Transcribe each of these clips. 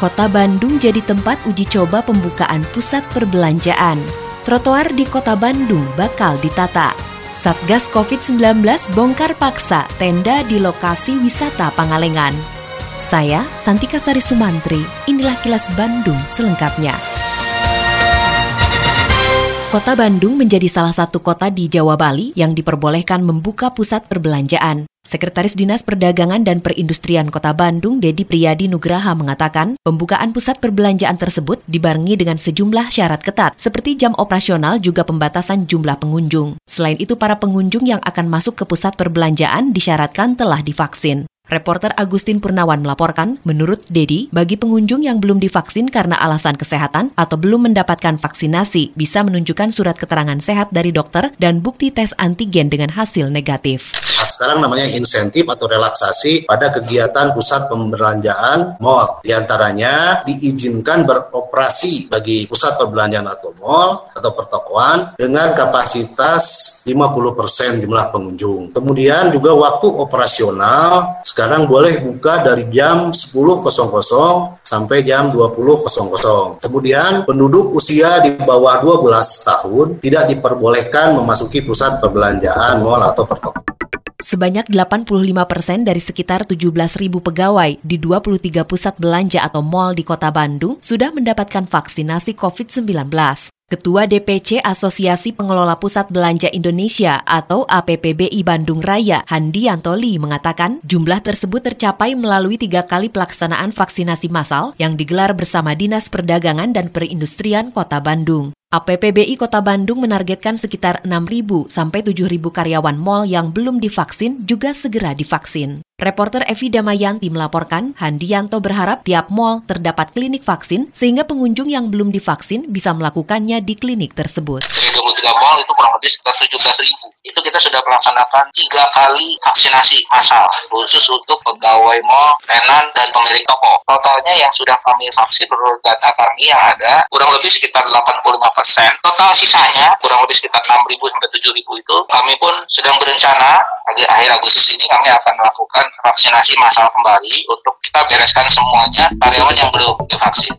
Kota Bandung jadi tempat uji coba pembukaan pusat perbelanjaan. Trotoar di Kota Bandung bakal ditata. Satgas COVID-19 bongkar paksa tenda di lokasi wisata Pangalengan. Saya Santika Sari Sumantri, inilah kilas Bandung selengkapnya. Kota Bandung menjadi salah satu kota di Jawa Bali yang diperbolehkan membuka pusat perbelanjaan. Sekretaris Dinas Perdagangan dan Perindustrian Kota Bandung, Dedi Priyadi Nugraha mengatakan, pembukaan pusat perbelanjaan tersebut dibarengi dengan sejumlah syarat ketat, seperti jam operasional juga pembatasan jumlah pengunjung. Selain itu, para pengunjung yang akan masuk ke pusat perbelanjaan disyaratkan telah divaksin. Reporter Agustin Purnawan melaporkan, menurut Dedi, bagi pengunjung yang belum divaksin karena alasan kesehatan atau belum mendapatkan vaksinasi, bisa menunjukkan surat keterangan sehat dari dokter dan bukti tes antigen dengan hasil negatif. sekarang namanya insentif atau relaksasi pada kegiatan pusat pembelanjaan mall. Di antaranya diizinkan beroperasi bagi pusat perbelanjaan atau mall atau pertokoan dengan kapasitas 50% jumlah pengunjung. Kemudian juga waktu operasional sekarang boleh buka dari jam 10.00 sampai jam 20.00. Kemudian penduduk usia di bawah 12 tahun tidak diperbolehkan memasuki pusat perbelanjaan mall atau pertokoan. Sebanyak 85 persen dari sekitar 17 ribu pegawai di 23 pusat belanja atau mal di kota Bandung sudah mendapatkan vaksinasi COVID-19. Ketua DPC Asosiasi Pengelola Pusat Belanja Indonesia atau APPBI Bandung Raya, Handi Antoli mengatakan jumlah tersebut tercapai melalui tiga kali pelaksanaan vaksinasi massal yang digelar bersama Dinas Perdagangan dan Perindustrian Kota Bandung. APPBI Kota Bandung menargetkan sekitar 6.000 sampai 7.000 karyawan mal yang belum divaksin juga segera divaksin. Reporter Evi Damayanti melaporkan, Handianto berharap tiap mal terdapat klinik vaksin sehingga pengunjung yang belum divaksin bisa melakukannya di klinik tersebut. Dari 23 mal itu kurang lebih sekitar 17 ribu. Itu kita sudah melaksanakan tiga kali vaksinasi massal khusus untuk pegawai mal, tenan, dan pemilik toko. Totalnya yang sudah kami vaksin menurut data kami yang ada kurang lebih sekitar 85 persen. Total sisanya kurang lebih sekitar 6 ribu sampai 7 ribu itu kami pun sedang berencana akhir akhir Agustus ini kami akan melakukan vaksinasi massal kembali untuk kita bereskan semuanya karyawan yang belum divaksin.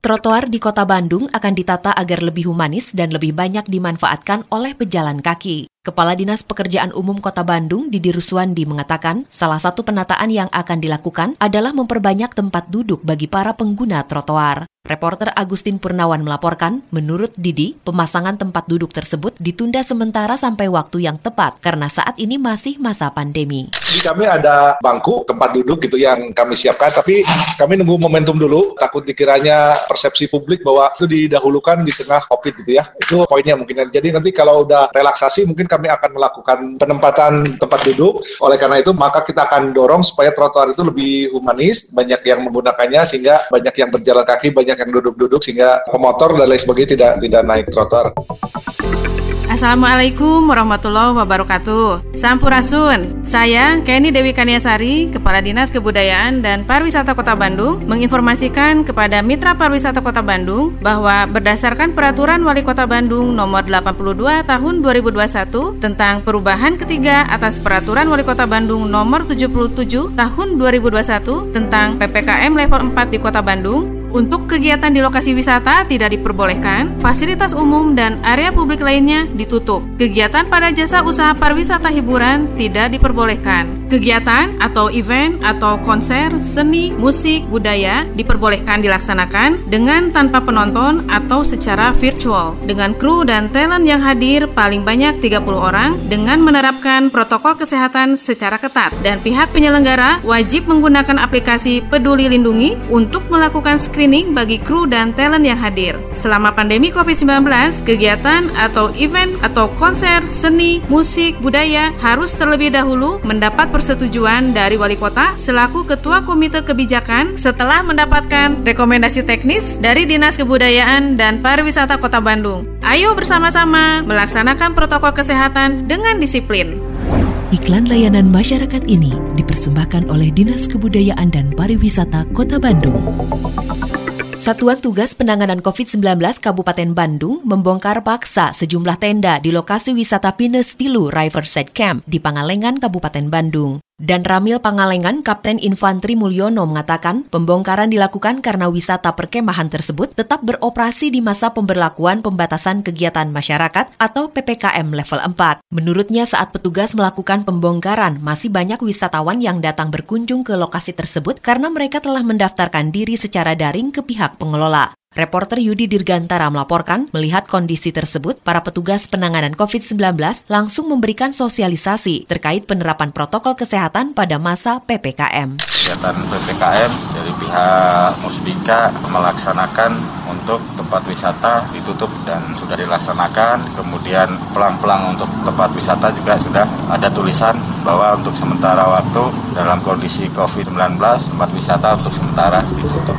Trotoar di kota Bandung akan ditata agar lebih humanis dan lebih banyak dimanfaatkan oleh pejalan kaki. Kepala Dinas Pekerjaan Umum Kota Bandung, Didi Ruswandi, mengatakan salah satu penataan yang akan dilakukan adalah memperbanyak tempat duduk bagi para pengguna trotoar. Reporter Agustin Purnawan melaporkan, menurut Didi, pemasangan tempat duduk tersebut ditunda sementara sampai waktu yang tepat karena saat ini masih masa pandemi. Di kami ada bangku tempat duduk gitu yang kami siapkan, tapi kami nunggu momentum dulu. Takut dikiranya persepsi publik bahwa itu didahulukan di tengah COVID gitu ya. Itu poinnya mungkin. Jadi nanti kalau udah relaksasi mungkin kami akan melakukan penempatan tempat duduk. Oleh karena itu maka kita akan dorong supaya trotoar itu lebih humanis, banyak yang menggunakannya sehingga banyak yang berjalan kaki, banyak yang duduk-duduk sehingga pemotor dan lain sebagainya tidak tidak naik trotoar. Assalamualaikum warahmatullahi wabarakatuh. Sampurasun. Saya Kenny Dewi Kaniasari, Kepala Dinas Kebudayaan dan Pariwisata Kota Bandung, menginformasikan kepada Mitra Pariwisata Kota Bandung bahwa berdasarkan Peraturan Wali Kota Bandung Nomor 82 Tahun 2021 tentang perubahan ketiga atas Peraturan Wali Kota Bandung Nomor 77 Tahun 2021 tentang PPKM level 4 di Kota Bandung, untuk kegiatan di lokasi wisata tidak diperbolehkan, fasilitas umum dan area publik lainnya ditutup. Kegiatan pada jasa usaha pariwisata hiburan tidak diperbolehkan. Kegiatan atau event atau konser, seni, musik, budaya diperbolehkan dilaksanakan dengan tanpa penonton atau secara virtual dengan kru dan talent yang hadir paling banyak 30 orang dengan menerapkan protokol kesehatan secara ketat dan pihak penyelenggara wajib menggunakan aplikasi Peduli Lindungi untuk melakukan screening bagi kru dan talent yang hadir. Selama pandemi COVID-19, kegiatan atau event atau konser, seni, musik, budaya harus terlebih dahulu mendapat persetujuan dari wali kota selaku ketua komite kebijakan setelah mendapatkan rekomendasi teknis dari Dinas Kebudayaan dan Pariwisata Kota Bandung. Ayo bersama-sama melaksanakan protokol kesehatan dengan disiplin. Iklan layanan masyarakat ini dipersembahkan oleh Dinas Kebudayaan dan Pariwisata Kota Bandung. Satuan Tugas Penanganan COVID-19 Kabupaten Bandung membongkar paksa sejumlah tenda di lokasi wisata Pinus Tilu Riverside Camp di Pangalengan, Kabupaten Bandung. Dan Ramil Pangalengan, Kapten Infanteri Mulyono mengatakan pembongkaran dilakukan karena wisata perkemahan tersebut tetap beroperasi di masa pemberlakuan pembatasan kegiatan masyarakat atau PPKM level 4. Menurutnya saat petugas melakukan pembongkaran, masih banyak wisatawan yang datang berkunjung ke lokasi tersebut karena mereka telah mendaftarkan diri secara daring ke pihak pengelola. Reporter Yudi Dirgantara melaporkan, melihat kondisi tersebut, para petugas penanganan COVID-19 langsung memberikan sosialisasi terkait penerapan protokol kesehatan pada masa PPKM. Kegiatan PPKM dari pihak Musbika melaksanakan untuk tempat wisata ditutup dan sudah dilaksanakan. Kemudian pelang-pelang untuk tempat wisata juga sudah ada tulisan bahwa untuk sementara waktu dalam kondisi COVID-19 tempat wisata untuk sementara ditutup.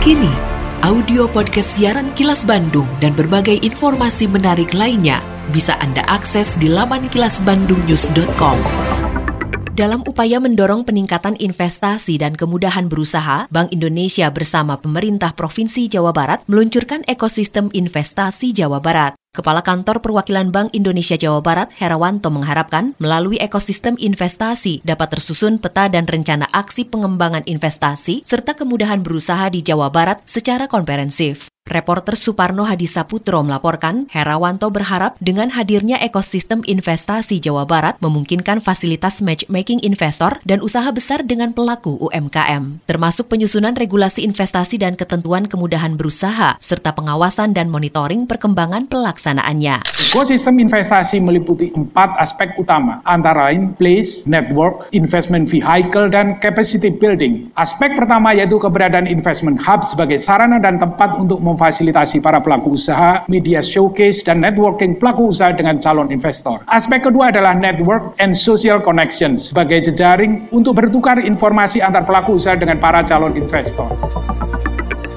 Kini, audio podcast siaran Kilas Bandung dan berbagai informasi menarik lainnya bisa Anda akses di laman kilasbandungnews.com. Dalam upaya mendorong peningkatan investasi dan kemudahan berusaha, Bank Indonesia bersama pemerintah Provinsi Jawa Barat meluncurkan ekosistem investasi Jawa Barat. Kepala Kantor Perwakilan Bank Indonesia Jawa Barat, Herawanto mengharapkan melalui ekosistem investasi dapat tersusun peta dan rencana aksi pengembangan investasi serta kemudahan berusaha di Jawa Barat secara komprehensif. Reporter Suparno Hadisaputro melaporkan, Herawanto berharap dengan hadirnya ekosistem investasi Jawa Barat memungkinkan fasilitas matchmaking investor dan usaha besar dengan pelaku UMKM, termasuk penyusunan regulasi investasi dan ketentuan kemudahan berusaha, serta pengawasan dan monitoring perkembangan pelaksanaannya. Ekosistem investasi meliputi empat aspek utama, antara lain place, network, investment vehicle, dan capacity building. Aspek pertama yaitu keberadaan investment hub sebagai sarana dan tempat untuk memfasilitasi para pelaku usaha, media showcase, dan networking pelaku usaha dengan calon investor. Aspek kedua adalah network and social connection sebagai jejaring untuk bertukar informasi antar pelaku usaha dengan para calon investor.